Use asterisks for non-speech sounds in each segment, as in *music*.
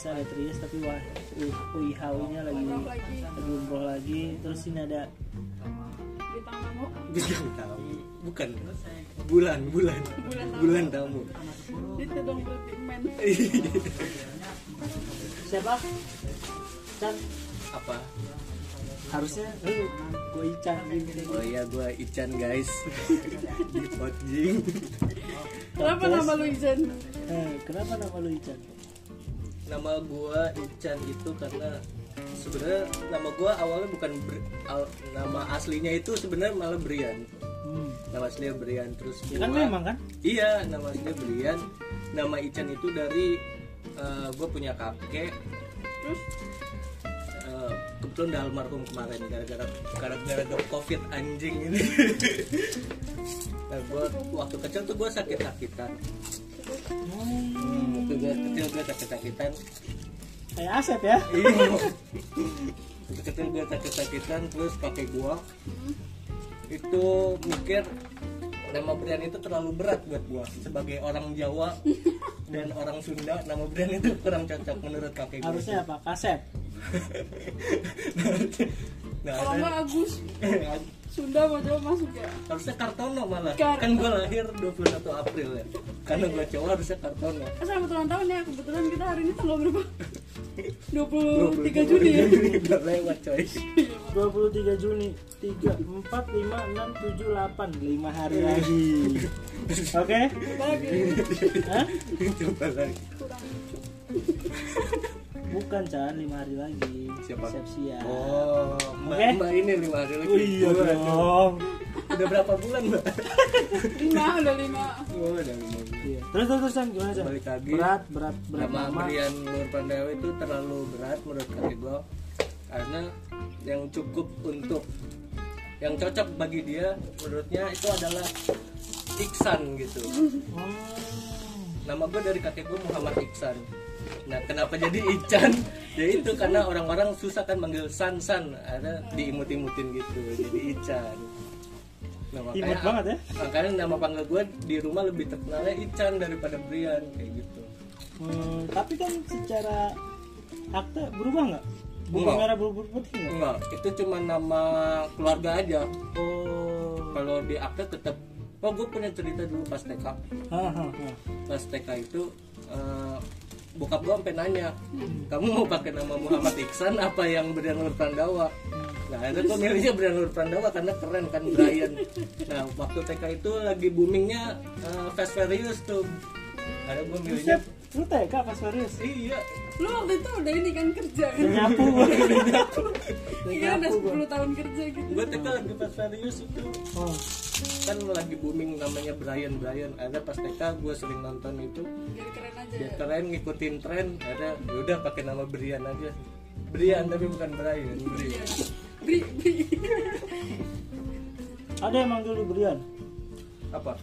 biasa ada Trias tapi wah uh, UIHW nya lagi lagi. lagi. Umroh lagi terus ini ada bintang tamu bukan. Bulan bulan. Bulan tamu. itu dong siapa? Chan. Apa? Harusnya lu gue Ican gitu oh iya gua Ican guys. Di Potjing kenapa nama lu Izen Eh, kenapa nama lu Ican nama gua Ican itu karena sebenarnya nama gua awalnya bukan Ber- al- nama aslinya itu sebenarnya malah Brian. Hmm. nama aslinya Brian terus ya kan gua- memang kan? Iya nama aslinya Brian. Nama Ican itu dari gue punya kakek. Terus Eh, kebetulan udah almarhum kemarin gara-gara gara-gara gara covid anjing ini. *laughs* Nah, gua waktu kecil tuh gue sakit-sakitan hmm, waktu gue kecil gue sakit-sakitan kayak Asep ya? Iya waktu kecil gue sakit-sakitan terus kakek gue itu mikir nama Brian itu terlalu berat buat gue sebagai orang Jawa dan orang Sunda nama Brian itu kurang cocok menurut kakek gue harusnya apa? Kaset? Nah, kalau nggak Agus. *laughs* Sunda mau Jawa masuk ya? Harusnya Kartono malah. Kartono. kan gue lahir 21 April ya karena gue cowok harusnya Kartono Eh, selamat ulang tahun ya kebetulan kita hari ini tanggal berapa? *laughs* 23 Juni ya? Udah lewat coy. 23 Juni 3 4 5 6 7 8 5 hari lagi. *laughs* Oke? Bagi Hah? coba lagi. Kurang bukan Chan 5 hari lagi. Siapa? Sepsia oh mbak, Oke. mbak ini lima hari lagi. Oh iya dong. Udah berapa bulan mbak? Lima udah lima. Oh udah lima bulan. Terus terus terus Chan, gimana? Balik lagi. Berat berat berat nama. Brian Nur Pandawa itu terlalu berat menurut kakek gue karena yang cukup untuk yang cocok bagi dia menurutnya itu adalah Iksan gitu Hmm. nama gue dari kakek gue Muhammad Iksan nah kenapa jadi Ican ya itu karena orang-orang susah kan manggil San San ada diimut-imutin gitu jadi Ican nah, Imut banget ya. makanya nama panggil gue di rumah lebih terkenalnya Ican daripada Brian kayak gitu Hmm, tapi kan secara akte berubah nggak? Bukan Enggak. merah berubah putih nggak? enggak itu cuma nama keluarga aja Oh. kalau di akte tetap oh gue punya cerita dulu pas TK pas TK itu eh, bokap gue sampai nanya kamu mau pakai nama Muhammad Iksan apa yang Brian Nur Prandawa nah akhirnya gue milihnya Brian Nur Prandawa karena keren kan Brian. Nah waktu TK itu lagi boomingnya eh, Fast Furious tuh. Ada gue milihnya. Lu TK pas serius? iya. Lu waktu itu udah ini kan kerja kan? Udah nyapu. Gua. Udah iya udah nyapu gua. 10 tahun kerja gitu. Gue TK lagi Fast Furious itu. Oh. kan lagi booming namanya Brian Brian. Ada pas TK gue sering nonton itu. Biar keren aja biar ya? keren ngikutin tren. Ada yaudah pakai nama Brian aja. Brian tapi bukan Brian. Brian Bri, bri. Ada yang manggil lu Brian apa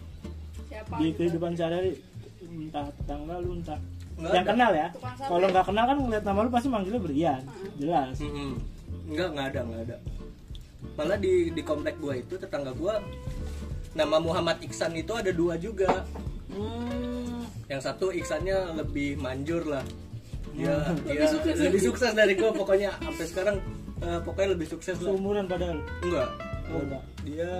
siapa di gitu? kehidupan sehari-hari entah tetangga lu entah Nggak yang ada. kenal ya. Kalau nggak kenal kan ngeliat nama lu pasti manggilnya Brian. Jelas. Mm-mm. Enggak, enggak ada, enggak ada. Malah di di komplek gua itu tetangga gua nama Muhammad Iksan itu ada dua juga. Hmm. Yang satu Iksannya lebih manjur lah. Dia, Lebih dia sukses. lebih sukses dari gua pokoknya sampai sekarang eh, pokoknya lebih sukses lah. Seumuran padahal. Enggak. Oh, enggak. Dia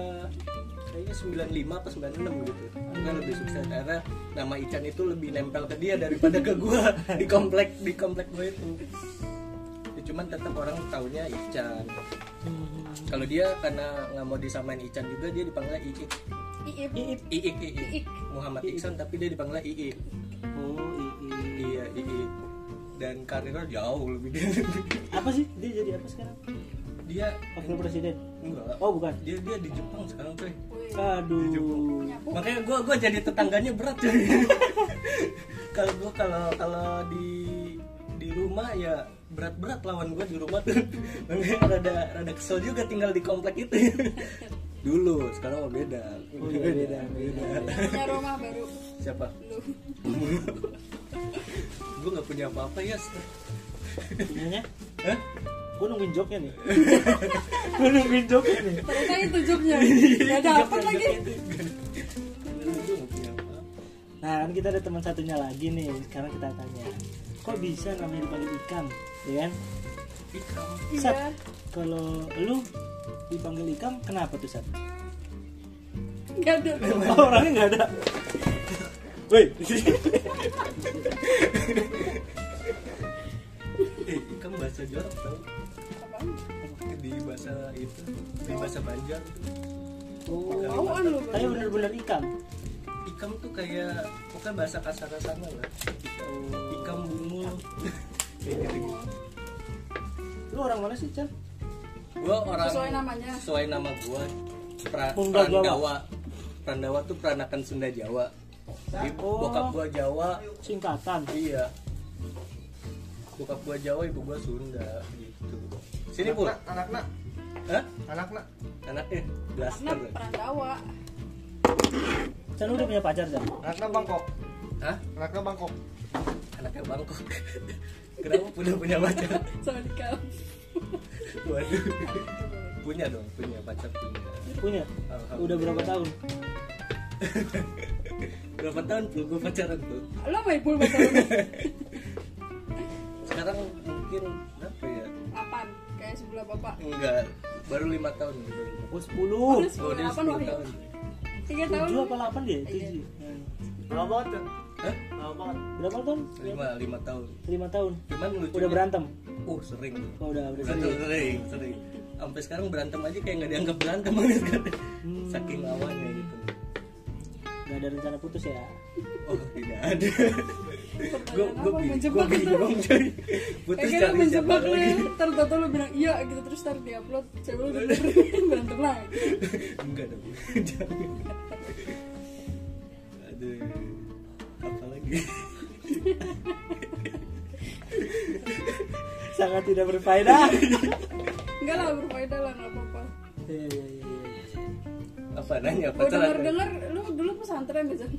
kayaknya 95 atau 96 gitu. Enggak lebih sukses karena nama Ican itu lebih nempel ke dia daripada ke gua di komplek di komplek gua itu. Ya, cuman tetap orang taunya Ican. Hmm. Kalau dia karena nggak mau disamain Ican juga dia dipanggil Iik. Iik, Iik. Iik. Muhammad Iksan tapi dia dipanggil Iik. Oh. Dan karirnya jauh lebih *laughs* Apa sih? Dia jadi apa sekarang? dia Wakil presiden. enggak. Oh, bukan. Dia dia di Jepang sekarang, coy. Wih, Aduh. nyapu. Makanya gua gua jadi tetangganya berat, coy. *laughs* Kalau gua kalau kalau di di rumah ya berat-berat lawan gua di rumah tuh. *laughs* Makanya rada rada kesel juga tinggal di komplek itu. Dulu, sekarang mah beda. Oh, iya, beda, beda. punya rumah baru Siapa? lu gue nggak punya apa-apa ya Punyanya? Hah? Gue nungguin joknya nih. *laughs* Gue nungguin joknya nih. ternyata itu gak dapet lagi gue nggak apa Nah, kan kita ada teman satunya lagi nih. Sekarang kita tanya. kok bisa namanya dipanggil ikam ya kan ikam Sat, Iya. kalau lu dipanggil ikam kenapa tuh Sat? Gak ada. Oh, *laughs* orangnya nggak ada. Woi, eh ikam bahasa jorok tau Apaan? di bahasa itu di bahasa Banjar itu oh, Bauan lu. saya bener-bener ikam. ikam tuh kayak bukan bahasa kasar kasarnya lah ikam bumul kayak gitu Lu orang mana sih, Chan? gua orang Sesuai namanya. sesuai nama gua pra, Sunda Jawa. Prandawa Prandawa tuh peranakan Sunda Jawa Jadi Oh. bokap gua Jawa Singkatan. iya bokap gua Jawa ibu gua Sunda gitu sini pul Anak-anak, Hah? anak-anak. anaknya Karena blaster Perandawa. Chan lu udah punya pacar, Chan? Anaknya Bangkok. Hah? Anaknya Bangkok. anaknya Bangkok *laughs* kenapa punya punya pacar Sama di kamp. waduh punya dong punya pacar punya Punya. Udah berapa tahun? *laughs* berapa tahun tuh gue pacaran tuh Lo main pool pacaran? *laughs* sekarang mungkin berapa ya Apaan? Kayak sebelah bapak. enggak baru lima tahun lima. Oh, 10. Udah oh sepuluh dia delapan 10 Wahyu. tahun Tiga tahun. 7 apa 8 dia? 7. Lama banget kan? Hah? Lama banget. Berapa tahun? lima lima tahun 5 tahun. cuman lucu Udah berantem. oh sering Oh, udah udah berantem sering. sering sering sampai sekarang berantem aja kayak nggak dianggap berantem *laughs* banget kan Hmm. saking lawannya gitu Gak ada rencana putus ya? oh tidak ada gue gue itu. bingung coy putus Kayaknya cari siapa ya. lagi Ntar tau lu bilang iya gitu terus ntar di upload cewek lu berantem lagi. *laughs* enggak dong aduh apa lagi Sangat tidak berfaedah. Enggak lah berfaedah lah nggak apa-apa. Iya, iya, iya. Apa nanya Gue pacaran denger dengar lu dulu pesantren Jan?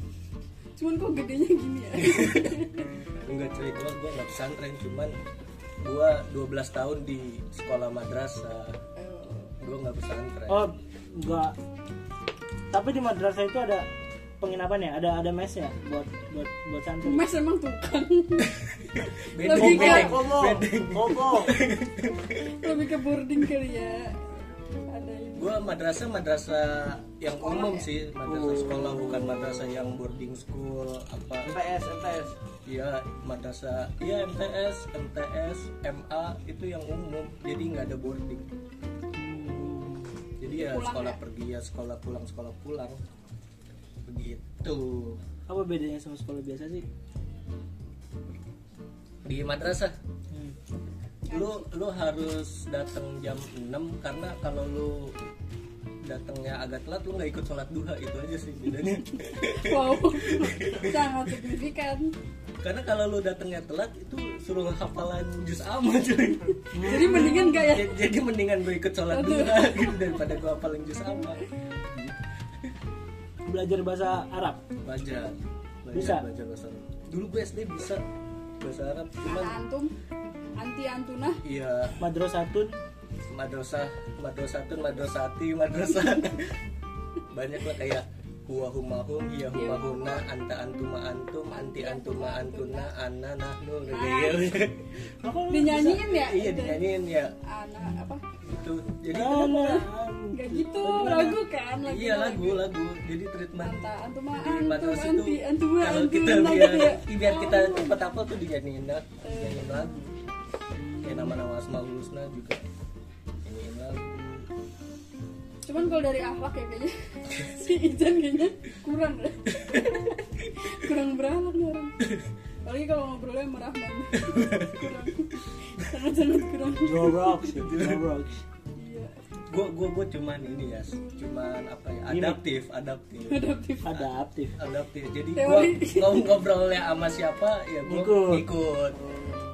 Cuman kok gedenya gini ya? *laughs* enggak cuy gua gua nggak pesantren cuman gua 12 tahun di sekolah madrasah gua nggak pesantren Oh, enggak. Tapi di madrasah itu ada penginapan ya? Ada ada mesnya buat buat buat santri. Mas emang tukang. bedeng lebih ke- bedeng bedeng komo. Lebih ke boarding kali ya. Gua madrasah madrasah yang umum sih madrasah sekolah bukan madrasah yang boarding school apa MTS, MTS. Iya, madrasah, iya MTS, MTS, MA itu yang umum, jadi nggak ada boarding. Jadi ya Pulang sekolah ya? pergi ya sekolah pulang sekolah pulang, begitu. Apa bedanya sama sekolah biasa sih? Di madrasah, Hmm. Lu lu harus datang jam 6 karena kalau lu datangnya agak telat lu nggak ikut sholat duha itu aja sih bedanya. *laughs* Wow, sangat signifikan. karena kalau lu datangnya telat itu suruh hafalan juz amma cuy. Jadi mendingan enggak ya? jadi, jadi mendingan gue ikut sholat duha *laughs* gitu daripada gue hafalin juz amma Belajar bahasa Arab. belajar belajar Bisa? belajar bahasa Arab dulu gue SD bisa bahasa Arab Anak cuman antum anti antuna iya. Madrasatun madrasah madrasatun madrasati madrasah *laughs* banyak lah kayak huwa humahum hiya humahuna anta antuma antum anti antuma antuna anna nahnu gitu Apa? Lu dinyanyiin ya? iya dinyanyiin ya. Anak apa? itu jadi? Nah, Enggak gitu, lagu kan lagu. iya lagu. lagu jadi treatment. Anta antuma antum anti antuma kalau antum kita nah, biar gitu ya. biar kita cepet apa tuh dinyanyiin lah dinyanyiin lagu kayak nama-nama asmaul husna juga nyanyiin lagu Cuman kalau dari akhlak ya kayaknya *laughs* si Ijan kayaknya kurang deh. *laughs* kurang berakhlak nih orang. Apalagi kalau ngobrolnya sama Rahman. kurang. *laughs* Sangat-sangat kurang. Joe Rocks, Joe Rocks. Iya. gua gua gua cuman ini ya cuman apa ya adaptif adaptif Adaptif. Adaptif. adaptif jadi ngom- ngobrolnya sama siapa ya gua Ngikut. ngikut Oh,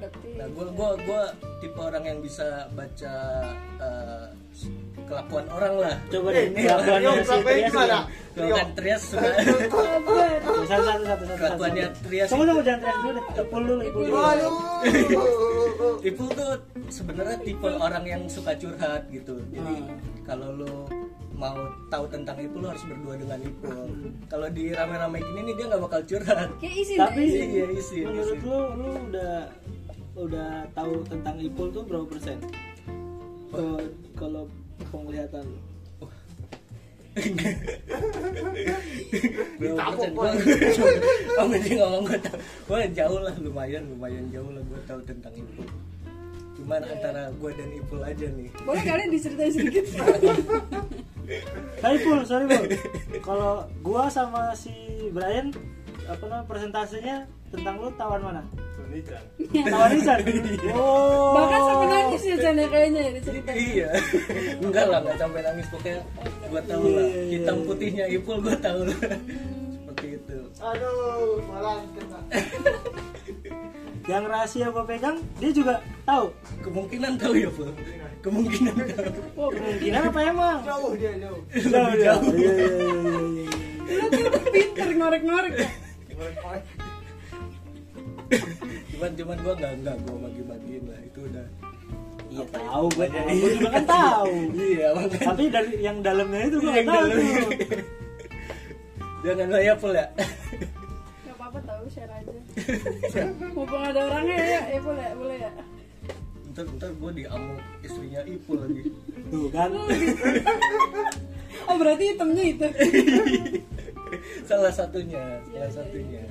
adaptif. nah gua gua gua tipe orang yang bisa baca eh, kelakuan orang lah Coba Eh, deh, kelakuannya si Trias. kan Trias. Satu, satu, satu. Kelakuannya Trias itu- tunggu, jangan teriak dulu deh. Ipul dulu, ipul dulu. Ipul tuh sebenarnya tipe orang yang suka curhat gitu. Jadi Hmm. kalau lu mau tahu tentang Ipul lo harus berdua dengan Ipul kalau di rame-rame gini nih dia nggak bakal curhat kayak izin Tapi ya, izin. iya isi menurut lu lu udah udah tahu tentang Ipul tuh berapa persen? Kalau kalau penglihatan. Lu. *laughs* *laughs* gua kamu ngomong gue tau gue jauh lah lumayan lumayan jauh lah gue tahu tentang Ipul. Cuman antara gue dan Ipul aja nih. Boleh kalian diceritain sedikit? *laughs* Tapi Pul, sorry Pul. Kalau gua sama si Brian apa namanya presentasenya tentang lu tawan mana? *laughs* Tawan Ican. *laughs* Oh. bahkan sampai nangis ya Chan ya kayaknya ya diceritain iya *laughs* enggak lah nggak sampai nangis pokoknya gue tahu lah Iya, iya, iya. hitam putihnya Ipul gue tahu lah seperti itu Aduh, malah kena. Yang rahasia gua pegang dia juga tahu. kemungkinan tahu ya Pul kemungkinan tahu oh, Kemungkinan apa emang? Jauh dia jauh. Jauh, jauh. Iya, iya, iya, iya, iya. lu tuh pinter ngorek-ngorek ya cuman cuman gue nggak nggak gue bagi bagiin lah itu udah Iya Apa ya? tahu gua, Banyak. gua juga kan tahu. iya makanya Tapi dari yang dalamnya itu gua yang nggak tahu. jangan lah ya Pul ya Gak apa-apa tahu share aja Mumpung ada orangnya ya, ya boleh, boleh ya ntar ntar gue diamuk istrinya Ipul lagi Tuh kan. Oh berarti hitamnya itu *laughs* salah satunya Iya, salah satunya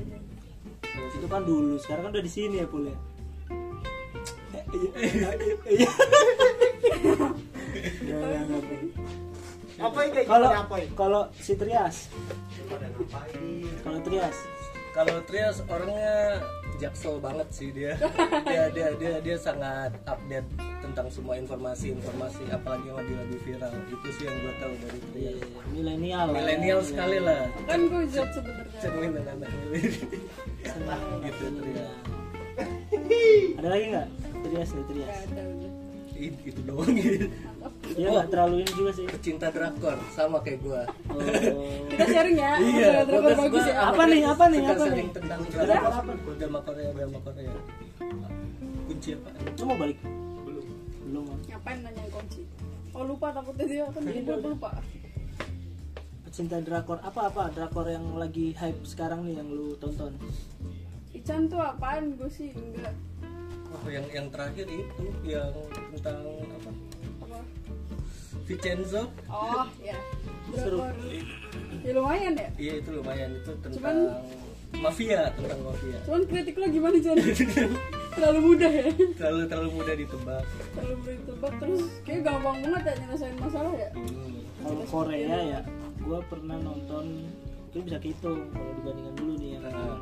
Itu kan dulu, sekarang kan udah di sini ya Pul ya. Apa Kalau ya? kalau si Trias, kalau Trias, kalau Trias orangnya jaksel banget sih dia. *laughs* Dia dia dia, dia sangat update tentang semua informasi informasi apalagi yang lagi lagi viral. Itu sih yang gue tahu dari Iya, Trias milenial. Milenial sekali lah. Kan gue jawab sebenarnya. Cermin dengan anak milenial gitu Trias. Ada lagi nggak? Trias Trias. Itu doang gitu Dia nggak terlalu ini juga sih. pecinta drakor sama kayak gue Oh. Kita sharing ya iya Drakor gua- bagus gua ya Apa nih, apa nih, apa nih? tentang Drakor apa? drama Korea drama Korea kunci apa Lu mau balik? belum Belum. Bang. Ngapain nanya kunci Oh lupa takutnya dia kan dia boleh. lupa Pecinta drakor apa apa drakor yang lagi hype sekarang nih yang lu tonton? Ican tuh apaan gue sih enggak Oh, yang yang terakhir itu yang tentang apa? apa Vincenzo. Oh ya Seru. Ya lumayan ya Iya itu lumayan itu tentang Cuman- mafia, tentang mafia. Cuman kritik lo gimana Chan? Terlalu mudah ya Terlalu terlalu mudah ditebak. Terlalu mudah ditebak terus kayak gampang banget ya nyelesain masalah ya Hmm. Kalau Korea ya, gua pernah nonton. Itu bisa hitung kalau dibandingkan dulu nih yang Ah.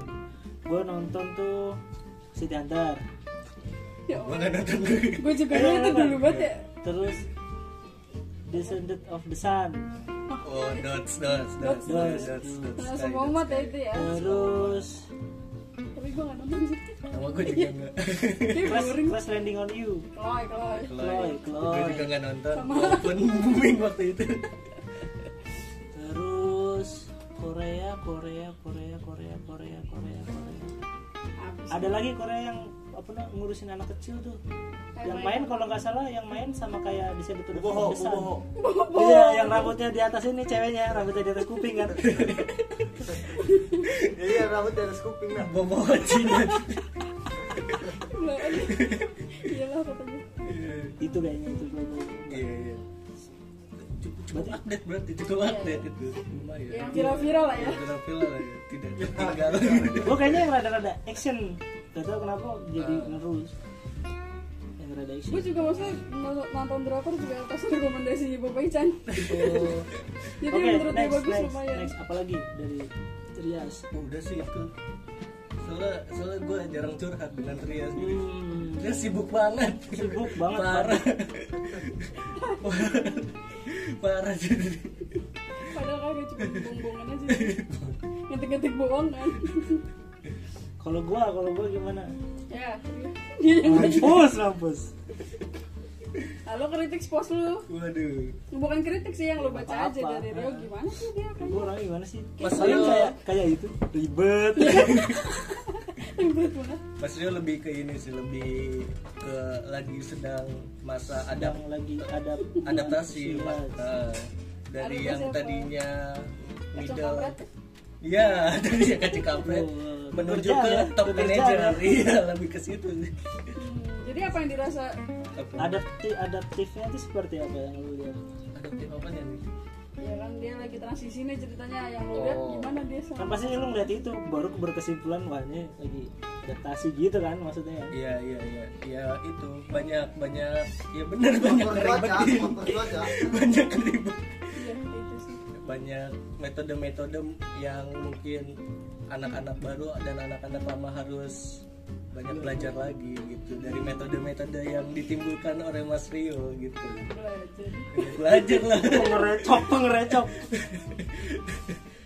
Gua nonton tuh City Hunter. Ya nggak nonton Gue juga itu dulu banget ya Terus Descendant of the Sun. Oh, dots, dots, dots, Dots, dots, dots. dots, dots. Semua mat ya itu ya Terus Tapi gue gak nonton sih Sama gue juga nggak. Kayak Crash, Crash Landing on You. Kloy, kloy Chloe, Chloe. Gue juga nggak nonton. Walaupun *laughs* booming waktu itu. Terus Korea, Korea, Korea, Korea, Korea, Korea, Korea. Ada lagi Korea yang apa namanya ngurusin anak kecil tuh. Kayak Yang main. main kalau nggak salah yang main sama kayak di sini tuh Bobo, bobo. Iya, yang rambutnya di atas ini ceweknya, rambutnya di atas kuping kan. *laughs* Iya, rambut di atas kuping nah. Bobo Cina. Lah, Iyalah katanya itu kayaknya itu Bobo. Iya, iya. Cukup, update berarti, cukup update itu. Lumayan. Yang viral-viral lah ya Viral-viral lah ya, tidak tertinggal. Gue kayaknya yang rada-rada action. Gak tau kenapa jadi Ah. ngerus. Yang. Gue juga maksudnya nonton- drakor juga atas rekomendasi Bapak Ican Oh. *laughs* *laughs* Jadi yang menurut dia next, bagus next, lumayan next. Apalagi dari Trias. Oh, udah sih itu. Soalnya, soalnya gue jarang curhat dengan Trias. Jadi, Hmm. dia sibuk banget. Sibuk banget, Parah. Parah jadi. Padahal kagak cuma bohong-bohongan aja Ngetik-ngetik bohong kan *laughs* Kalau gua, kalau gua gimana? Ya Dia yang nanya Mampus, mampus. Halo kritik spos lu Waduh. Bukan kritik sih yang lu baca aja Apa-apa. dari Rio Gimana sih dia kan Gua orangnya gimana sih? Mas Rio- kayak kayak itu ribet. *laughs* Ribet banget Mas Rio lebih ke ini sih, lebih ke lagi sedang masa ada Sedang lagi ada adaptasi. Iya. Mas. Ah, dari yang siapa? tadinya middle. Iya, *laughs* kacang kampret Oh, menuju ke ya, top manager. ya. *laughs* Iya, lebih ke situ. sih. Hmm, jadi apa yang dirasa adaptif adaptifnya itu seperti apa yang lu lihat Adaptif apa nih? ya kan dia lagi transisi nih ceritanya yang lo lihat Oh. gimana dia kan sama pasti lu ngeliat itu baru berkesimpulan wah ini lagi adaptasi gitu kan maksudnya Iya, iya, iya. Ya itu banyak banyak ya benar banyak cuaca. *laughs* banyak keribet. Iya Banyak metode-metode yang mungkin anak-anak baru dan anak-anak lama harus banyak belajar lagi gitu dari metode-metode yang ditimbulkan oleh Mas Rio gitu. belajar lah. pengerecok pengerecok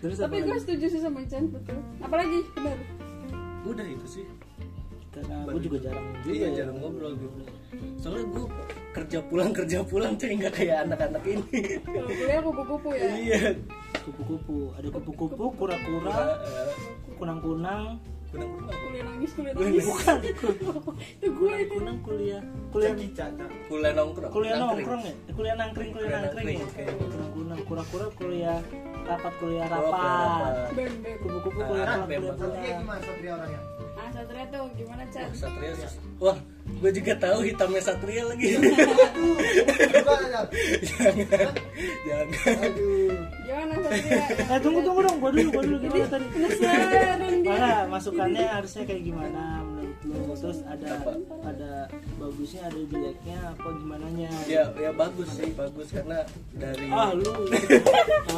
terus tapi gue setuju sih sama Ican betul apalagi benar Udah itu sih. karena gue juga jarang juga iya ya. jarang ngobrol gitu soalnya gue kerja pulang kerja pulang cuy. Nggak kayak anak-anak ini. Kalau kuliah kupu-kupu ya? Iya. Kupu-kupu. Ada kupu-kupu. kura-kura Eh, kunang-kunang. Kuliah nangis kuliah nangis. bukan *laughs* itu gue itu. Kunang kuliah. Kuliah kuliah nongkrong. Kuliah nongkrong ya? Eh, kuliah nangkring kuliah nangkring ya? nangkring, kayak gitu. kunang-kunang. Kura-kura kuliah rapat kuliah rapat. Kupu-kupu Ah, kuliah ah, rapat kuliah pulang gimana? Satria orangnya? Ah satria tuh gimana Chan? Wah, Satria sus- wah gue juga tahu hitamnya Satria lagi. Aja. jangan jangan. Aduh. gimana satria? Eh tunggu tunggu dong. Gua dulu gua dulu gimana tadi. Mana masukannya harusnya kayak gimana menurut terus ada Apa? ada bagusnya ada jeleknya apa gimana nya ya ya bagus sih bagus karena dari ah lu.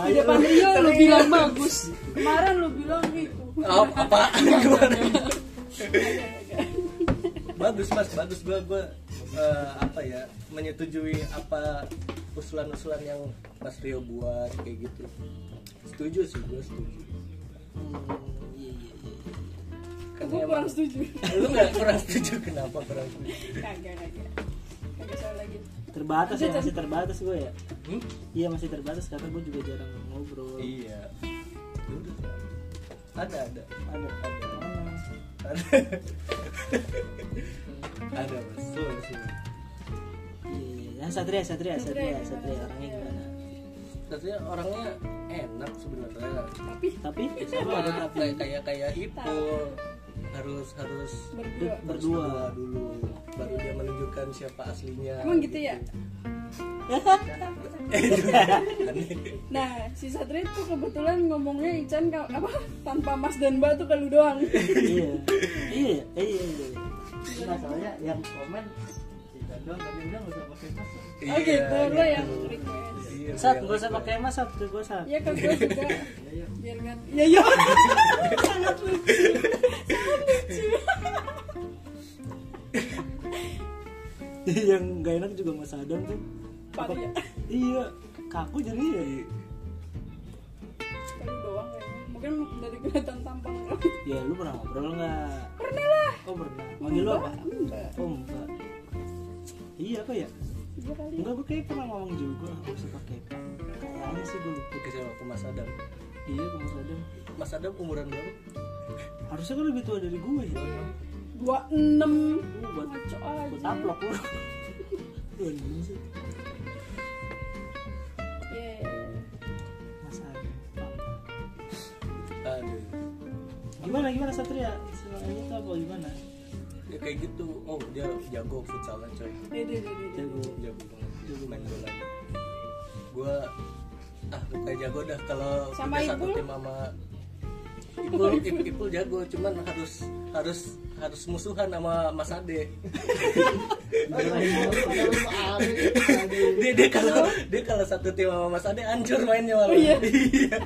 Di depan Rio lu bilang bagus. Kemarin lu bilang gitu. Oh, apa gimana bagus mas. Bagus. Gue gue apa ya menyetujui apa usulan-usulan yang Mas Rio buat kayak gitu. Setuju sih gue setuju. Hmm, iya iya iya karena gue kurang setuju. Lu nggak kurang setuju? Kenapa kurang setuju? Kagak kagak. Kagak salah lagi. Terbatas ya masih terbatas gue ya. Hmm? iya masih terbatas karena gue juga jarang ngobrol. Iya. Ya ada ada. Ada ada mana ada ada. Mas. Betul. iya yang satria satria satria Satria, satria. Orangnya gimana? Katanya orangnya enak sebenarnya. Tapi? Tapi? Sama kayak kayak kayak Ipul harus harus berdua. berdua berdua dulu baru dia menunjukkan siapa aslinya. Emang gitu ya? *laughs* Aneh. nah si Satria tuh kebetulan ngomongnya Ican apa? Tanpa Mas dan Mbak tuh ke lu doang. Iya. Iya iya. Iya nah soalnya yang komen doang tadi udah nggak usah pakai mas. Oh gitu. Lo yang gitu. request. Iya, sat yang nggak usah pakai mas sat. Ke gue sat. Ya ke gue juga. *laughs* Biar kan ya ya sangat lucu *laughs* yang gak enak juga mas Adam tuh. Pak ya? Iya kaku jadi ya. Doang kayaknya mungkin dari kelihatan tampang ya lu pernah ngobrol nggak? Pernah lah. Oh pernah. Manggil lu apa? Enggak. Oh enggak. Iya apa ya? Iya kali. Enggak gue kayak pernah ngomong juga. Usah pakai pak kayaknya sih gue lupa. Oke, saya ke Mas Adam? Iya ke mas Adam. Mas Adam umuran berapa? harusnya kan lebih tua dari gue ya dua enam buat ngaco buat aja taplok lu Iya. Aduh. gimana gimana Satria senangnya itu apa gimana Ya kayak gitu. Oh, dia jago futsalan coy. Deh. jago Jago banget. Jago main bola. Gua ah bukan jago dah kalau Sama udah satu tim sama Ipul, Ipul, Ipul jago, cuman harus harus harus musuhan sama Mas Ade. dia dia kalau dia kalau satu tim sama Mas Ade hancur mainnya malah. Oh, iya? iya.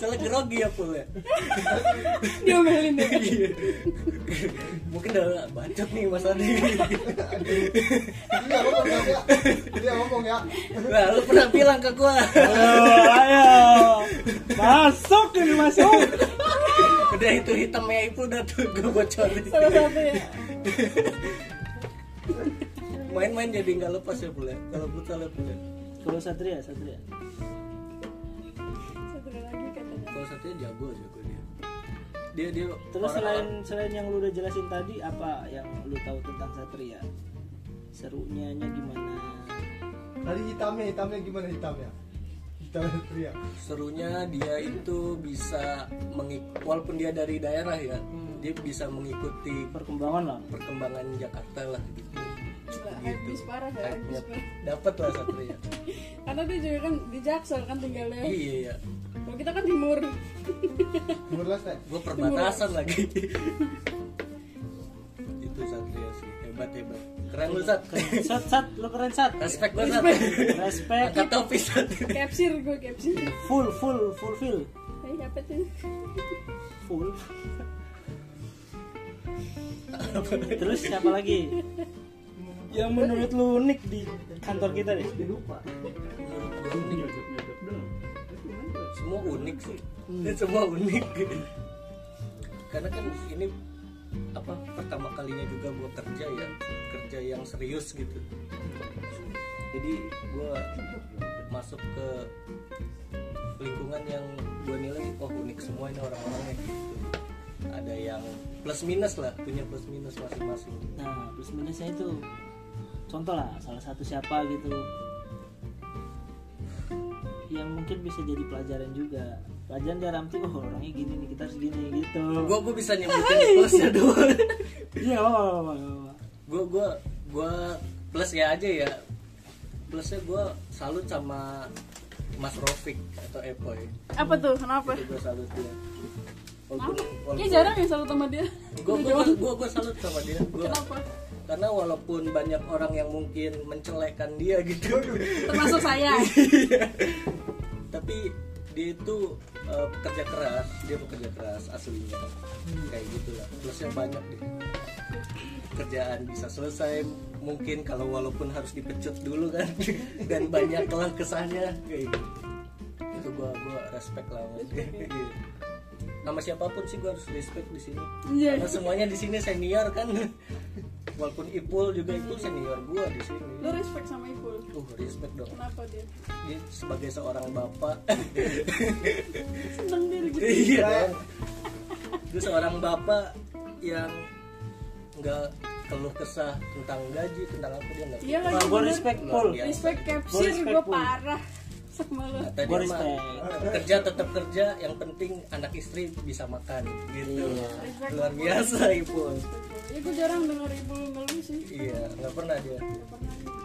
Soalnya grogi ya Pul ya. diomelin deh Iya. Mungkin udah bacot nih Mas Ade. Dia ngomong ya. Dia ngomong ya. Nah, lu pernah bilang ke gua. ayo ayo masuk ini masuk Udah itu hitamnya itu udah tuh gua bocorin. salah satu ya Main-main jadi nggak lepas ya ya. Kalau ya Pul ya. kalau Satria Satria satu lagi katanya Kalau satunya jago jago dia. Dia dia terus orang- selain selain yang lu udah jelasin tadi apa yang lu tahu tentang Satria serunya nya gimana Tadi hitamnya, hitamnya gimana hitamnya? Satria serunya dia itu bisa mengik walaupun dia dari daerah ya Hmm. dia bisa mengikuti perkembangan lah. perkembangan Jakarta lah gitu. Parah ya dapat lah Satria. *laughs* Karena dia juga kan di Jaksel kan tinggalnya. Iya ya kalau kita kan timur. Timur Leste gue perbatasan lagi. *laughs* Itu Satria sih. Hebat hebat keren lu Sat. Sat sat lu keren sat. Respect gue Sat. Respect. Angkat topi Sat. Capsir gue capsir full full fulfill Hai apa tuh? Full. *laughs* Terus siapa lagi? Yang menurut lu unik di kantor kita deh lupa. Semua unik sih. Semua unik. Karena kan ini apa pertama kalinya juga gua kerja ya kerja yang serius gitu. Jadi gua masuk ke lingkungan yang gua nilai oh unik semua ini orang-orangnya gitu. Ada yang plus minus lah punya plus minus masing-masing. Nah plus minusnya itu contoh lah salah satu siapa gitu. Yang mungkin bisa jadi pelajaran juga pelajaran dia ramti oh orangnya gini nih kita harus gini gitu. Gua gua bisa nyebutin plusnya dulu *laughs* iya apa apa apa apa. Gue gue gue plus ya aja ya. Plusnya gue salut sama Mas Rofik atau Epoy apa tuh? Kenapa? Itu gue salut dia. Walaupun Iya jarang ya selalu sama dia. Gue gue gue gue salut sama dia. Gue kenapa? karena walaupun banyak orang yang mungkin mencelekan dia gitu. Termasuk saya. *laughs* Tapi dia itu eh, pekerja keras dia pekerja keras aslinya. Kayak gitulah. Plusnya banyak deh. Kerjaan bisa selesai mungkin kalau walaupun harus dipecut dulu kan *laughs* dan banyak kelah kesahnya kayak gitu. Itu gua gua respect lah. Sama dia. sama siapa pun sih gua harus respect di sini. Iya. karena semuanya di sini senior kan. Walaupun Ipul juga Ipul senior gua di sini. Lu respect sama Ipul? Uh respect dong. Kenapa dia? Dia sebagai seorang bapak *laughs* iya. dong dia seorang bapak yang nggak keluh kesah tentang gaji tentang apa dia nggak iya lagi gue respect full respect Gua capsir gue parah sama Kata Gua dia mah, respect. kerja tetap kerja yang penting anak istri bisa makan gitu. Respect. luar biasa ibu. Ya gue jarang denger Ipul ngeluh sih. Iya nggak pernah dia. Gak pernah. Gitu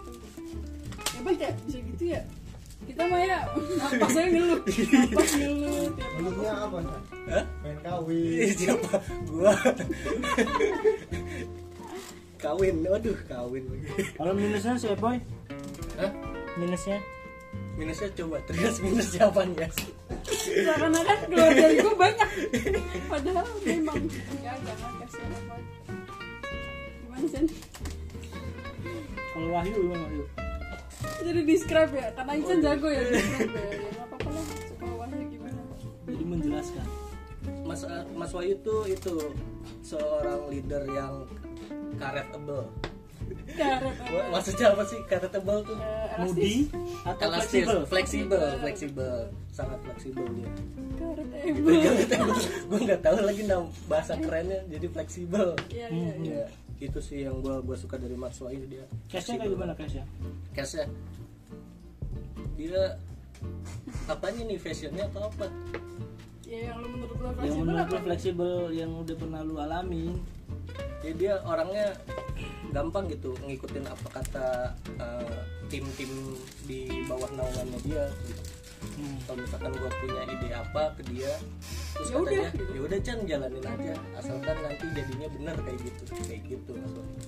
hebat ya bisa gitu ya kita mah ya apa saya ngeluh apa ngeluh Mulutnya apa? Hah? Pengen Ih, kawin siapa? Gua. Kawin waduh kawin lagi. Kalau minusnya si boy Hah? minusnya? Minusnya coba terus minus siapanya seakan-akan keluar dari gue banyak. Padahal memang enggak jangan kasihan apa gimana sih? Kalau Wahyu gimana Wahyu jadi describe ya karena Ican jago ya *laughs* describe ya. Ya nggak apa-apa lah suka wahyu gimana? Jadi menjelaskan. Mas Mas Wahyu tuh itu seorang leader yang karetable. karet Wah, *laughs* Maksudnya apa sih karetable tuh? Moody atau Elastis, fleksibel? fleksibel, fleksibel, sangat fleksibel dia. karet *laughs* gue nggak tahu lagi nama bahasa kerennya, jadi fleksibel. iya iya iya. Ya, itu sih yang gue gua suka dari Mas Wahyu dia. cashnya kayak gimana cashnya Cashnya dia apanya nih fashionnya atau apa? ya yang lu menurut lu yang fleksibel menurut lu fleksibel yang udah pernah lu alami ya dia orangnya gampang gitu ngikutin apa kata eh, tim-tim di bawah naungannya dia gitu. Hmm. kalau misalkan gua punya ide apa ke dia terus Ya udah, katanya gitu. ya udah Chan jalanin aja. Asalkan nanti jadinya benar kayak gitu kayak gitu Mas Wahyu.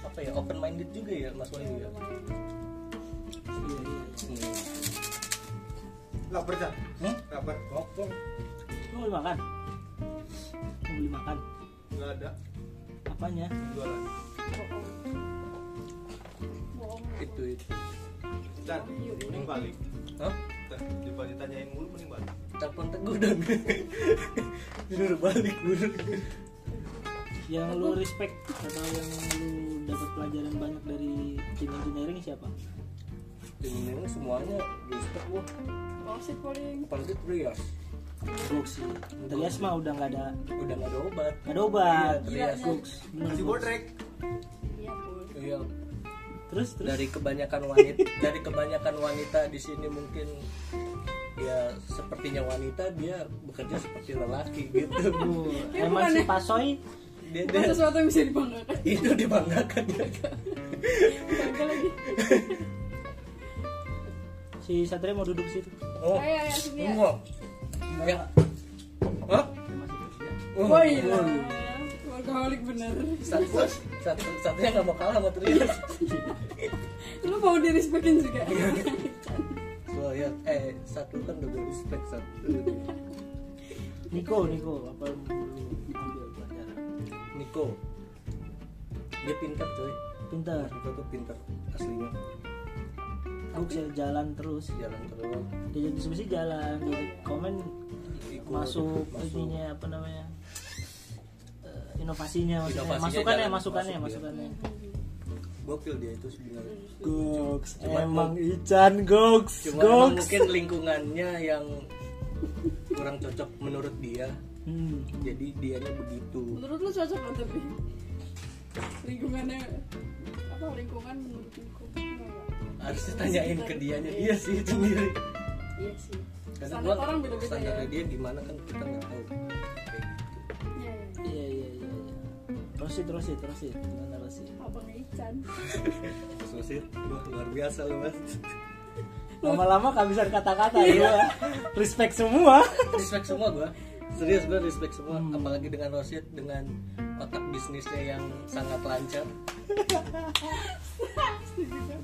Apa ya open minded juga ya Mas Wahyu ya? Iya iya. Hmm. Lapar San? Hmm? Lapar. Ngopong lu mau beli makan? Mau beli makan? Nggak ada. Apanya? Jualan. Bohong itu itu Dan Mending balik. Hah? Daripada ditanyain mulu mending balik. Telepon teguh dong. *laughs* Jujur balik buru yang lu respect atau yang lu dapat pelajaran banyak dari tim engineering siapa? Ini semuanya respect gua. Wasit paling. Apalagi Trias. Gux sih. Trias mah udah nggak ada. Udah nggak ada obat. Nggak ada obat. Iya, Trias. Gux bener Masih bodrek iya pul iya terus terus. Dari kebanyakan wanita *laughs* dari kebanyakan wanita di sini mungkin ya sepertinya wanita dia bekerja seperti lelaki gitu. *laughs* Ya, emang si bukannya- Pasoy dia, dia sesuatu yang bisa dibanggakan. *laughs* Itu dibanggakan dia. Bangga lagi. Si Satria mau duduk situ. Oh ayo ayo sini ya. Ya Hah? Oh, woi lah workaholic bener. Satu satu satunya nggak mau kalah sama Trias lu mau di respectin juga so ya eh satu kan udah gue respect satu Niko Niko apa lu ambil pelajaran? Niko. Dia pintar coy. Pintar. Niko tuh pintar aslinya. Aku bisa jalan terus. Jalan terus. Dia diskusi jalan. Dia komen ikut masuk. ininya apa namanya inovasinya maksudnya Inovasinya masukannya jalan, masukannya masuk masukannya. Gokil dia itu sebenarnya. Goks Cuma emang Ican Goks cuma Goks. mungkin lingkungannya yang kurang cocok menurut dia. Hmm. jadi dianya begitu. Menurut lu cocok nggak tapi? Lingkungannya apa lingkungan menurut lingkungan harusnya tanyain ke dianya. Dia sih sendiri iya sih. Karena standar gua orang beda-beda ya. dia gimana kan kita nggak tahu. Kayak gitu iya iya. Iya iya terusin terusin terusin gimana terusin apa Ican? Mas Wasir, wah luar biasa lu mas. Lama-lama kehabisan kata-kata ya respect semua. Respect semua gua. Serius gua respect semua apalagi dengan Rosid dengan otak bisnisnya yang sangat lancar. *laughs*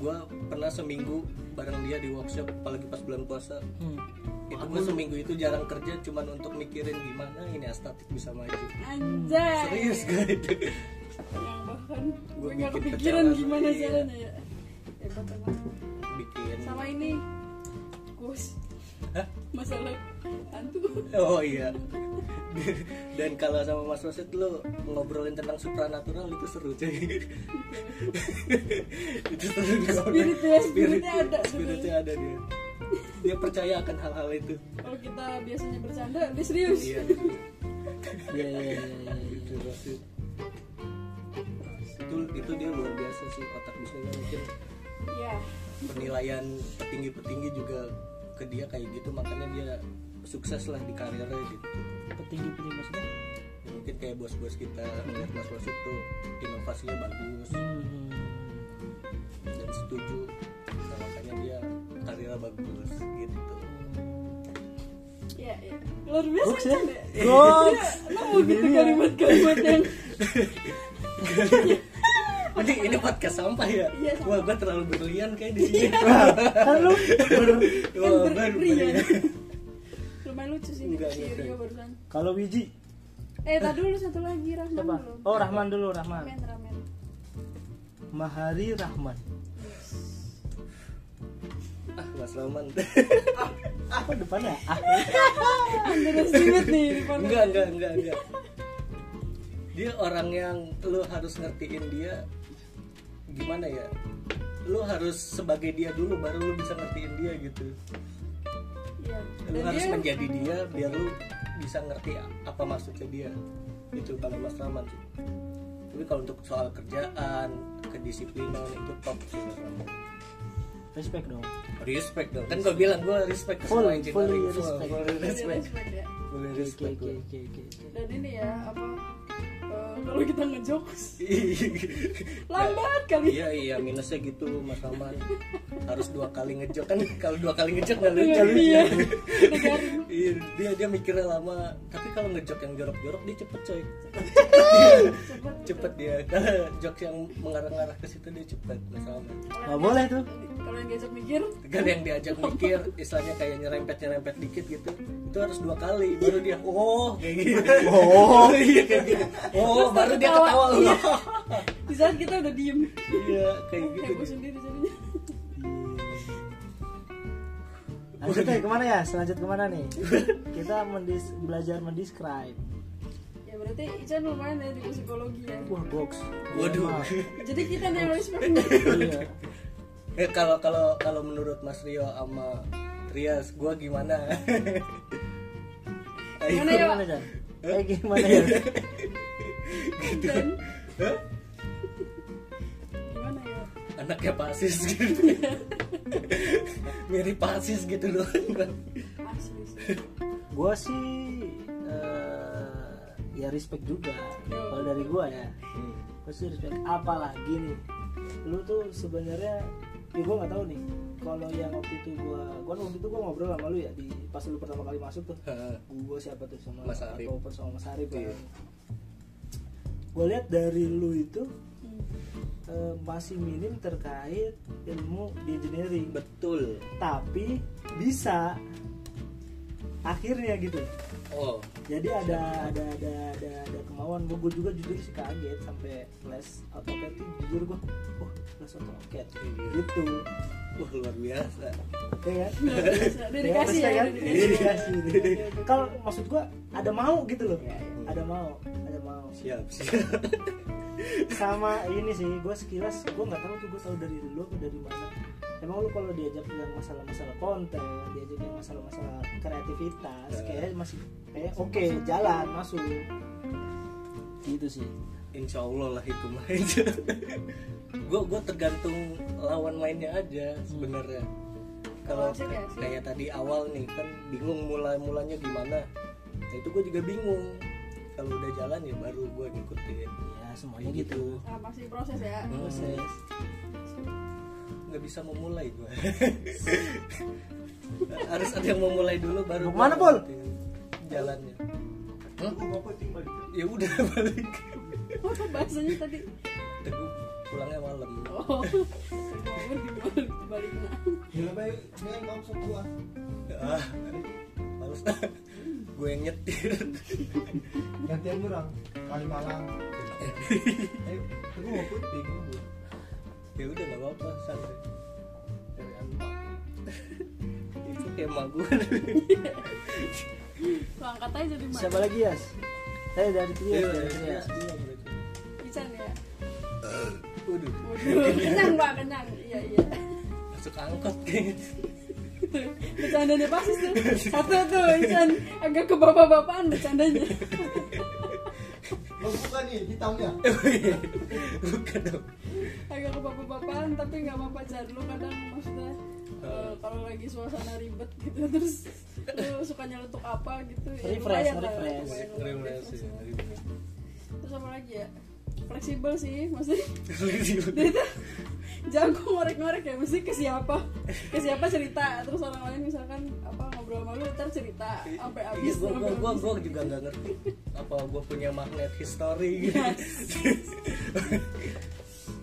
Gua pernah seminggu bareng dia di workshop apalagi pas bulan puasa. Hmm. Itu gua seminggu itu jarang kerja cuman untuk mikirin gimana ini estetik bisa maju. Anjay. Serius gua itu. Yang bahkan gue nggak kepikiran gimana dia. caranya ya. Hebat emang bikin. Sama ini. Kus masalah hantu. Oh iya. Dan kalau sama Mas Wasit lu ngobrolin tentang supranatural itu seru cuy. itu seru Spiritnya, spiritnya ada Spiritnya ada dia. Dia percaya akan hal-hal itu. kalau kita biasanya bercanda dia serius Iya. *laughs* iya iya iya iya Itu Wasit. Itu itu dia luar biasa sih otak bisnisnya mungkin ya penilaian petinggi-petinggi juga ke dia kayak gitu makanya dia sukses lah di karirnya gitu. petinggi petinggi maksudnya Ya, mungkin kayak bos-bos kita melihat Mas Wasit tuh inovasinya bagus hmm. dan setuju nah, makanya dia karirnya bagus gitu. Ya ya luar biasa Goks ya? Chan, ya Goks nemu gitu kalimat-kalimat yang *laughs* ini ini podcast sampah ya. Iya, sampah. wah gue terlalu berlian kayak di sini. Kan lu wah Kan gue berlian. lumayan lucu sih *laughs* barusan. Kalau Wiji? Eh tadi dulu satu lagi Rahman siapa belum? Oh Rahman dulu Rahman. Ramen ramen Mahari Rahman ah Mas Roman. Apa depannya? Ah. Underestimate nih di depan enggak enggak enggak enggak. Dia orang yang lu harus ngertiin dia gimana ya? Lu harus sebagai dia dulu baru lu bisa ngertiin dia gitu. Iya. lu harus dia menjadi dia biar lu bisa ngerti apa maksudnya dia. Itu kalau Mas Rahman sih. Tapi kalau untuk soal kerjaan kedisiplinan itu top sih Mas Rahman respect dong. Respect dong. Kan gue bilang gue respect ke Full, semua engineering. Full, respect. fully dia respect. ya fully oke respect oke oke oke oke. dan ini ya apa kalau kita ngejokes Iya. *laughs* lambat kali iya iya minusnya gitu Mas harus dua kali ngejok kan kalau dua kali ngejok nggak lucu Iya, *laughs* iya. Iya, dia dia mikirnya lama. Tapi kalau ngejok yang jorok-jorok dia cepet coy. cepet dia. Kalau jok yang mengarah-ngarah ke situ dia cepet misalnya. nggak boleh tuh kalau yang diajak mikir Kan yang diajak mikir, istilahnya kayak nyerempet nyerempet dikit gitu, itu harus dua kali baru dia oh kayak gitu. Oh *laughs* iya kayak gitu. Oh Terus baru dia ketawa. ketawa. Iya. *laughs* di saat kita udah diem Iya kayak gitu. heboh sendiri jadinya lanjut nih ke mana ya selanjut ke mana nih kita mendis belajar mendescribe ya berarti Ican lumayan ya di psikologi ya wah box Waduh. Maaf. jadi kita nih yang iya Eh kalau kalau kalau menurut Mas Rio sama Rias, gua gimana? Gimana ya? gimana Jan eh gimana ya *laughs* dan gimana ya? Anaknya pasis gitu. Mirip pasis gitu loh. Asli sih gua sih eh, ya respect juga. Kalau dari gua ya. Hmm. gua sih respect. Apalagi nih lu tuh sebenarnya ya gua nggak tahu nih. Kalau yang waktu itu gua gua waktu itu gua ngobrol sama lu ya di pas lu pertama kali masuk tuh. Gua siapa tuh sama Mas Arif. atau sama Mas Arif Iya. ya. Gua lihat dari lu itu eh, masih minim terkait ilmu di engineering. Betul. Tapi bisa. Akhirnya gitu. Oh. Jadi ada ada ada ada, ada kemauan. Gue juga jujur sih kaget sampai les AutoCAD tuh. Jujur gue wah les AutoCAD. Iya. gitu. Wah luar biasa. Ya kan? Dedikasi Ya, ya kan? dedikasi. Dedikasi. kalau maksud gue ada mau gitu loh. Iya, iya. ada mau siap siap. *laughs* Sama ini sih gue sekilas gue nggak tahu tuh gue tahu dari dulu atau dari mana. Emang lu kalau diajak yang masalah-masalah konten diajak yang masalah-masalah kreativitas Ya. kayak masih kayak oke jalan masuk. Gitu sih. Insya Allah lah itu mah. *laughs* Gue gue tergantung lawan mainnya aja sebenarnya. Kalau ya, kayak tadi awal nih kan bingung mulai mulanya gimana. Nah itu gue juga bingung kalau udah jalan ya baru gue ngikutin. Ya semuanya gitu. Nah, masih proses ya. Hmm. proses. Nggak bisa memulai gue *laughs* harus ada yang memulai dulu baru ke mana, Pol? jalannya. Balik. ya udah *laughs* balik. Apa bahasanya tadi? Teguh pulangnya malam. Oh. Nah kamu sok gua. ah males gue yang nyetir. *laughs* Gantian orang, kali Malang. Eh, tapi mau penting. ya udah nggak apa-apa santai. Dari *laughs* itu kayak emak gue lo angkat aja jadi mana? Siapa lagi Yas? Saya dari Trias Iya, dari iya, Trias iya. Ican ya? Waduh, Waduh, kenyang pak kenyang iya iya. Masuk angkot kayaknya bercandanya pasis tuh satu tuh Ican agak ke bapak-bapakan bercandanya Oh bukan nih, hitamnya. *laughs* bukan dong agak ke bapak-bapakan tapi nggak apa pacar lu kadang maksudnya eh, kalau lagi suasana ribet gitu *laughs* terus lu suka nyeletuk apa gitu ya Refresh, lumayan lah, refresh. Refresh, refresh. ya, refresh. terus apa lagi ya fleksibel sih maksudnya. Dia tuh jago ngorek-ngorek ya mesti ke siapa? Ke siapa cerita? Terus orang lain misalkan apa ngobrol sama lu ntar cerita sampai Iya, habis. gua, gua, gua, gua juga nggak ngerti. Apa gua punya magnet history gitu.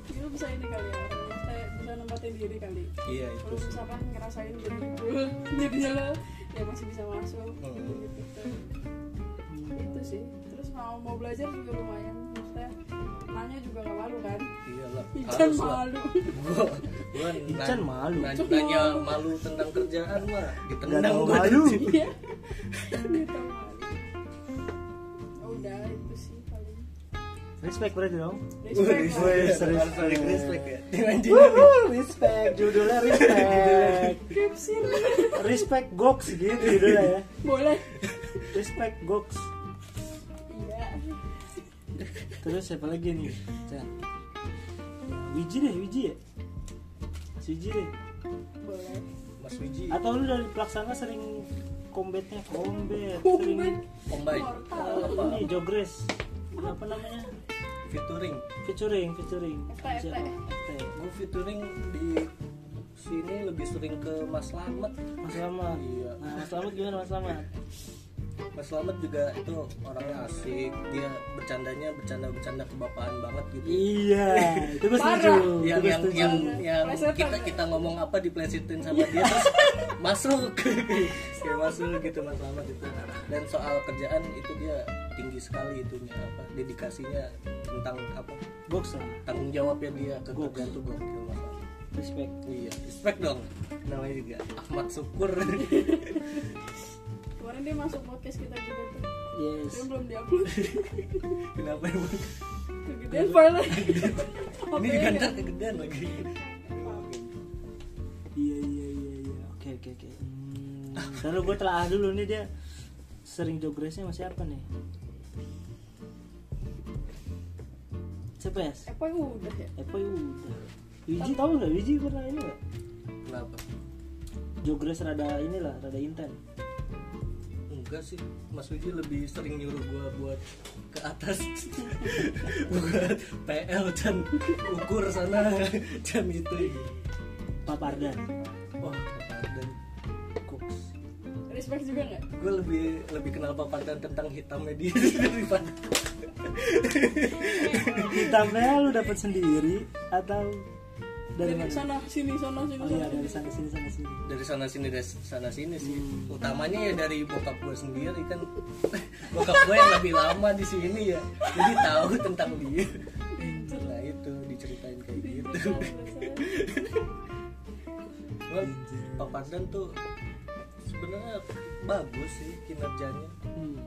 Jadi *laughs* lu bisa ini kali ya bisa, bisa nempatin diri kali. Iya itu kalau sih. misalkan ngerasain jadi jadinya lo ya masih bisa masuk. Gitu gitu. Itu sih. Terus mau mau belajar juga lumayan maksudnya. Nanya juga gak malu kan? Iya lah, Ican malu. Gua, gua Ican malu. na- Ican Nanya malu. tentang kerjaan mah. Nggak ditendang tahu gua malu. iya. Malu. Oh, udah itu sih paling. Respect berarti dong. Respect. Serius. saling respect. Ya. Respect. Judulnya respect. *laughs* Respect goks gitu judulnya ya. Boleh. Respect goks. iya terus siapa lagi nih Chan Wiji deh Wiji ya Mas Wiji deh boleh Mas Wiji, atau lu dari pelaksana sering combatnya combat Combat. sering Mortal. apa? ini jogres apa namanya Featuring. featuring featuring FT, FT. FT. Gue featuring di sini lebih sering ke Mas Slamet. Mas Slamet Iya. nah Mas Slamet gimana Mas Slamet Mas Slamet juga itu orangnya asik. Dia bercandanya bercanda-bercanda kebapaan banget gitu. iya itu gue setuju. Yang yang setuju. yang, yang Plesetan. kita ya? kita ngomong apa diplesetin sama dia terus masuk. *laughs* Kayak masuk gitu Mas Slamet itu. Dan soal kerjaan itu dia tinggi sekali itunya apa dedikasinya tentang apa? Lah. Tanggung jawabnya dia ke kerjaan tuh gokil Mas Slamet. respect. Iya respect dong. Namanya juga. Ahmad Syukur *laughs* kemarin dia masuk podcast kita juga tuh. Yes. Dia belum diupload *laughs* kenapa emang? Kegedean file ini juga ntar kegedean lagi. Iya iya iya iya. Oke oke oke. Hmm, Ntar gue telah dulu nih dia. Sering jogresnya sama siapa nih? Siapa ya apa udah ya? Epo udah. Wiji? Tahu nggak Wiji pernah ini nggak? Kenapa? Jogres rada inilah rada inten enggak sih. Mas Wiji lebih sering nyuruh gua buat ke atas. *laughs* Buat PL dan ukur sana. *laughs* Jam itu. Papardan wah dan cooks. Respect juga nggak? Gue lebih lebih kenal paparan tentang hitamnya dia. Daripada hitamnya lu dapat sendiri atau dari sana sini sana sini oh sana. iya sini. dari sana sini sana sini. Dari sana sini dari sana sini sih. Hmm. utamanya ya dari bokap gue sendiri kan. *laughs* Bokap gue yang lebih lama di sini ya. Jadi tahu tentang dia. Nah itu diceritain kayak gitu. *laughs* Gua paparan tuh sebenarnya bagus sih kinerjanya. Hmm.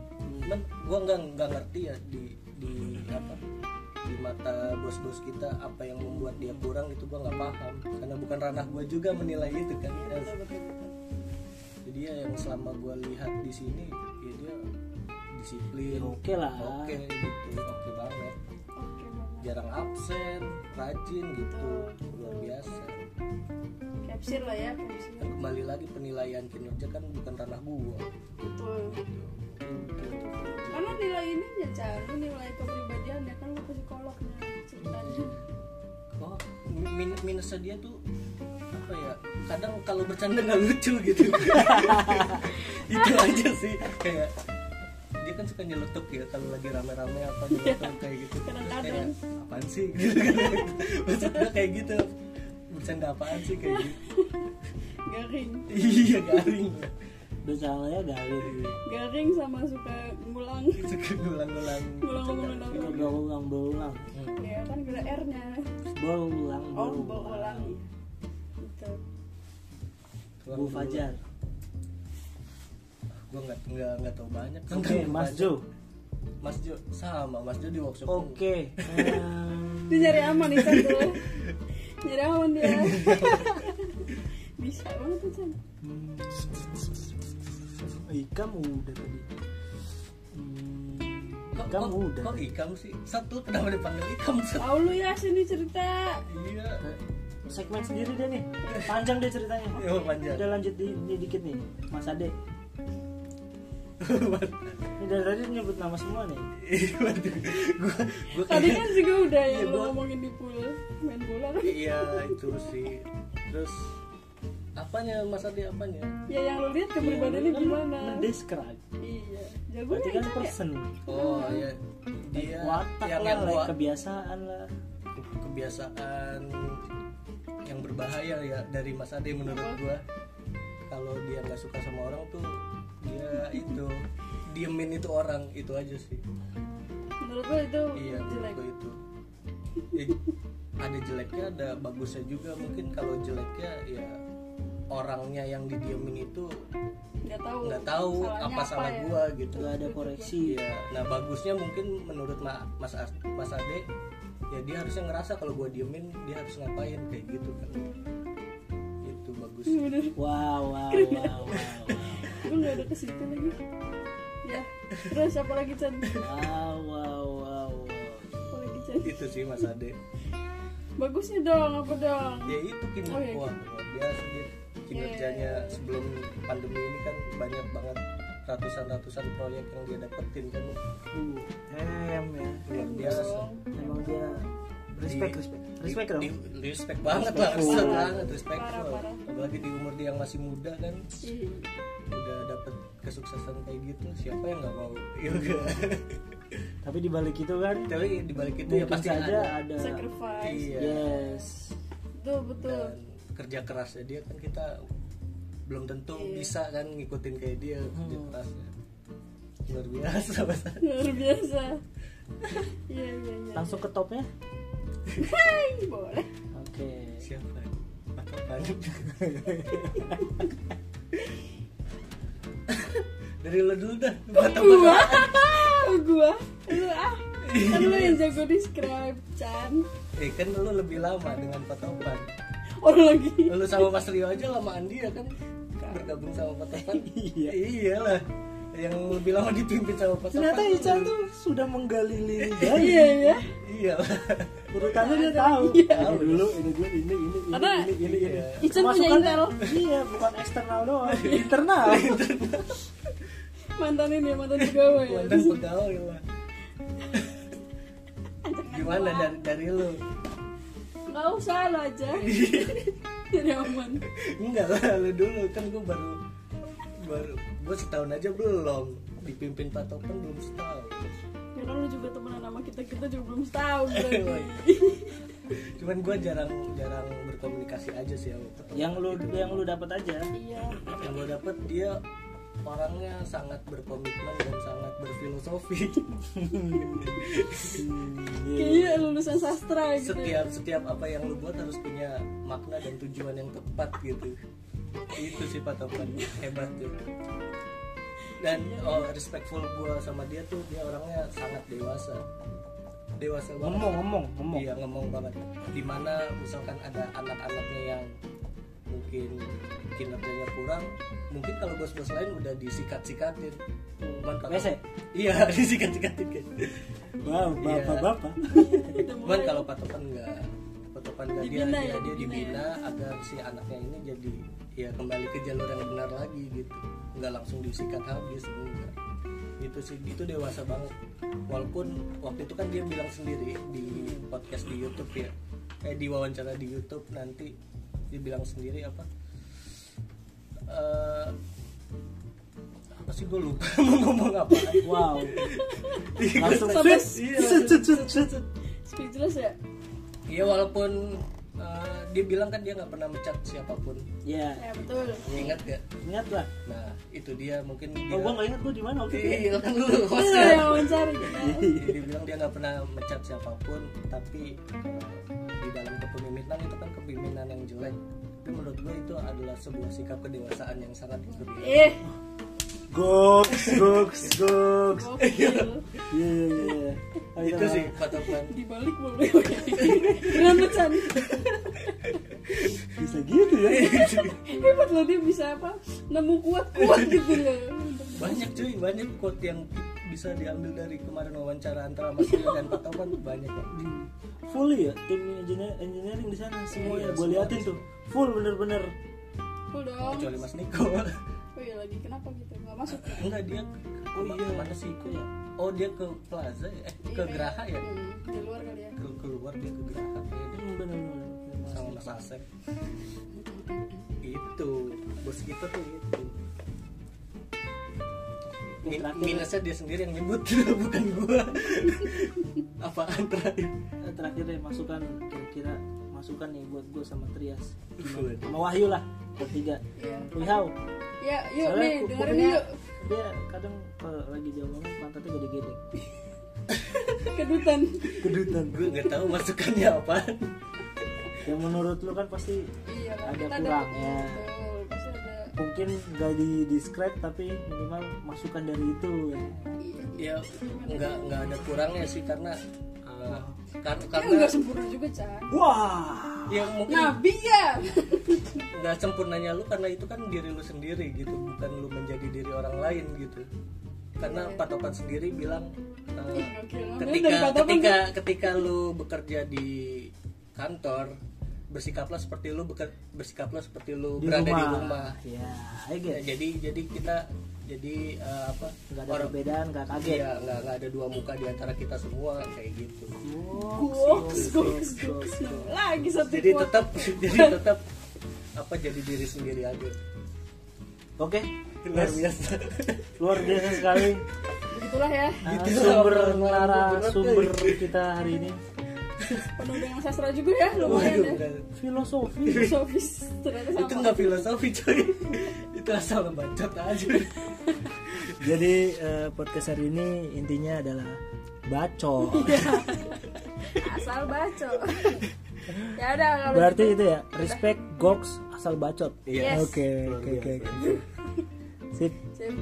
cuman gua nggak nggak ngerti ya di di apa mata bos-bos kita apa yang membuat dia kurang itu gua nggak paham. Karena bukan ranah gua juga menilai itu kan Ya, Betul, betul, betul. jadi ya yang selama gua lihat di sini ya dia disiplin. Oke lah. Oke gitu. Oke banget. Oke banget. Jarang absen rajin gitu. Luar biasa capsir lah ya kan kembali lagi penilaian kinerja kan bukan ranah gua. Betul. Gitu. karena nilai ini ya Lu nilai kepribadian ya kan lu psikolognya ceritanya. Oh min minusnya dia tuh apa ya kadang kalau bercanda nggak lucu gitu. *laughs* Itu aja sih kayak dia kan suka nyelotok ya kalau lagi rame-rame apa nyelotok kayak gitu. *laughs* Terus kayak apaan sih? *laughs* Gitu kan. Maksud gue kayak gitu bercanda apaan sih kayak gitu? *laughs* Garing. Iya garing. Bercandanya garing. Garing sama suka ngulang. *laughs* Suka ngulang-ngulang. Ngulang ngulang ngulang berulang berulang ya kan gila R nya berulang oh berulang berulang gitu. Bu Fajar. Gue nggak nggak nggak tahu banyak oke tentang Bu Mas. Jo. Mas Jo sama. Mas Jo di workshop oke Ehm, dia nyari aman nih *laughs* Chan aman dia. *laughs* Bisa banget tuh Chan. Hmm, Ikam udah tadi. Hmm, kok, udah. kok ikam sih? Satu kenapa dipanggil ikam Satu. tahu lu ya sini cerita. Iya. Segmen sendiri deh nih. Panjang deh ceritanya. Ya panjang. Udah lanjut di, ini dikit nih Mas Ade ini dari tadi nyebut nama semua nih. Waduh. Gua gua tadi kan juga udah ya Iya, lu gua- ngomongin di pool main bola kan. Iya itu sih. Terus apanya Mas Ade apanya? Ya yang lu lihat kepribadiannya gimana? Ngedescribe iya jago Berarti ya kan Chan ya person. Oh ya dia Watak yang lah, yang gua kebiasaan lah. Kebiasaan yang berbahaya ya dari Mas Ade menurut gua. Kalau dia nggak suka sama orang tuh dia itu. Diemin itu orang itu aja sih. Menurut lu itu iya jelek. menurut gua itu. Ya, ada jeleknya ada bagusnya juga. Mungkin kalau jeleknya ya orangnya yang didiemin itu nggak tahu nggak tahu apa salah ya. gua gitu. Gak ada koreksi Iya, nah bagusnya mungkin menurut Ma- Mas As- Mas Ade ya dia harusnya ngerasa kalau gua diemin dia harus ngapain kayak gitu kan. Bagus. bener. Wow wow wow wow, gue nggak ada ke situ lagi? Ya. Terus apa lagi Chan? Wow wow wow wow. Apa lagi Chan? Itu sih Mas Ade. bagusnya dong apa dong? Ya itu kinerja. Oh, iya. wah dia. Kinerjanya Iya. sebelum pandemi ini kan banyak banget ratusan-ratusan proyek yang dia dapetin kan uh em ya. Luar biasa. Emang dia respect Di- respect. respect dong. Di- respect banget lah, respect banget, respect Parah, parah. Apalagi di umur dia yang masih muda kan, Ih, udah dapet kesuksesan kayak gitu, siapa yang nggak mau? *laughs* Yoga? tapi dibalik itu kan Tapi dibalik itu ya pasti ada. ada sacrifice. Iya. yes. Betul betul. Dan kerja kerasnya dia kan kita belum tentu Iya. bisa kan ngikutin kayak dia. Kerja Hmm. kerasnya. Luar biasa *laughs* luar biasa. Iya iya iya. Langsung ke topnya Hai, boleh oke Siapa? Atau Pan? Dari lo dulu dah. Mata gua gua lu ah kan lu yang jago describe Chan Eh kan lu lebih lama dengan Patopan. oh lagi Lu sama Mas Rio aja lamaan dia kan bergabung sama Patopan. Iya. Iyalah. Yang lebih lama dipimpin sama Patopan. ternyata Ican tuh sudah menggali lidah *laughs* iya ya Iyalah. Urutannya dia tahu? Iya. ini dulu ini dulu ini ini ini Karena ini ini ini Ican punya intel. iya bukan eksternal doang. *laughs* *laughs* Internal. Mantan ini mantan pegawai. Ya. mantan pegawai lah. Gimana dari dari lu? Nggak usah lo aja. *laughs* Jadi aman. Enggak lah lu dulu. Kan gue baru baru gue setahun aja belum dipimpin Pak Topan belum setahun kan lu juga temenan sama kita kita juga belum berarti *laughs* cuman gue jarang jarang berkomunikasi aja sih sama Topan. yang lu yang lu dapat aja. Iya. Yang gue dapet dia orangnya sangat berkomitmen dan sangat berfilosofi. Kayaknya *laughs* lulusan sastra gitu. Setiap setiap apa yang lu buat harus punya makna dan tujuan yang tepat gitu. Itu sih Pak Topan hebat tuh dan oh, respectful gua sama dia tuh dia orangnya sangat dewasa. Dewasa banget. Ngomong ngomong ngomong. Iya ngomong banget. Di mana misalkan ada anak-anaknya yang mungkin kinerjanya kurang mungkin kalau bos-bos lain udah disikat-sikatin. Cuman iya *laughs* disikat-sikatin kan wow Iya. bapak bapak Udah Cuman kalau patokan enggak. Patokan enggak dia dia, ya, dia dibina. dibina agar si anaknya ini jadi ya kembali ke jalur yang benar lagi gitu nggak langsung disikat habis enggak itu sih itu dewasa banget. Walaupun waktu itu kan dia bilang sendiri di podcast di YouTube ya. Eh di wawancara di YouTube nanti dia bilang sendiri apa eh apa sih gue lupa *laughs* mau ngomong apa. Wow. Langsung Sampai- Iya, set, set, set. speechless ya Iya walaupun eh, dia bilang kan dia nggak pernah mencat siapa pun. ya ya betul Ingat gak? ingat lah Nah itu dia mungkin dia. oh gua nggak ingat gua di mana waktu itu Iya kan lu Iya, wawancara Iya, dia bilang dia nggak pernah mencat siapa pun, tapi eh, di dalam kepemimpinan itu kan kepemimpinan yang jelek. Tapi menurut gue itu adalah sebuah sikap kedewasaan yang sangat biasa. eh goks goks *laughs* goks. Gokil iya. iya iya Ayo, Itu sih. Pak Topan. dibalik boleh dengan pecan bisa gitu ya. *laughs* Hebat loh dia bisa apa? Nemu kuat kuat gitu loh. Banyak cuy, banyak quote yang bisa diambil dari kemarin wawancara antara Mas Rio dan Pak Topan banyak ya. fully ya tim engineer, engineering di sana. Semua Iya, ya gue liatin tuh. Full bener-bener. Full dong. Kecuali Mas Niko. oh iya lagi. Kenapa gitu nggak masuk ya? Enggak dia oh iya mana sih ya? Oh dia ke Plaza ya? Eh ke Geraha ya? Hmm, di luar kali ya Ke keluar dia ke Geraha kayaknya Hmm, bener-bener sama Mas Asep. Itu bos kita tuh itu. Min- minusnya dia sendiri yang nyebut *laughs* bukan gua. *laughs* Apaan terakhir? Eh, terakhir deh masukan kira-kira masukan nih buat gue sama Trias Gua. sama Wahyu lah bertiga iya Wihau ya yuk Soalnya nih dengerin yuk. dia kadang kalau lagi dia ngomong pantatnya gede-gede. *laughs* Kedutan. Kedutan. Gue nggak tahu masukannya apaan. yang menurut lu kan pasti iya lah Ada kurangnya. mungkin gak di describe tapi minimal masukan dari itu. Ya. Ya nggak nggak ada kurangnya sih karena uh, kar- ya karena nggak sempurna juga Chan wah ya mungkin nabi ya. Nggak sempurnanya lu karena itu kan diri lu sendiri gitu bukan lu menjadi diri orang lain gitu. Karena patokan sendiri bilang uh, ketika ketika ketika lu bekerja di kantor bersikaplah seperti lu beker, bersikaplah seperti lu di berada rumah. di rumah. ya I Ya, get jadi jadi kita jadi uh, apa nggak ada perbedaan nggak kaget Iya, nggak nggak ada dua muka di antara kita semua kayak gitu. Goks, goks, goks. lagi satu Jadi tetap *laughs* jadi tetap apa jadi diri sendiri aja. oke Luar Yes. biasa. luar biasa sekali begitulah ya Gitu sumber lah, nara berat, sumber eh. kita hari ini penuh dengan sastra juga ya lumayan Waduh, ya bukan. filosofi filosofis ternyata sama itu nggak filosofi coy. itu asal ngebacot aja. jadi eh, podcast hari ini intinya adalah baco asal baca ya udah kalau berarti gitu. itu ya respect goks asal bacot Iya. oke oke oke. sip Sip.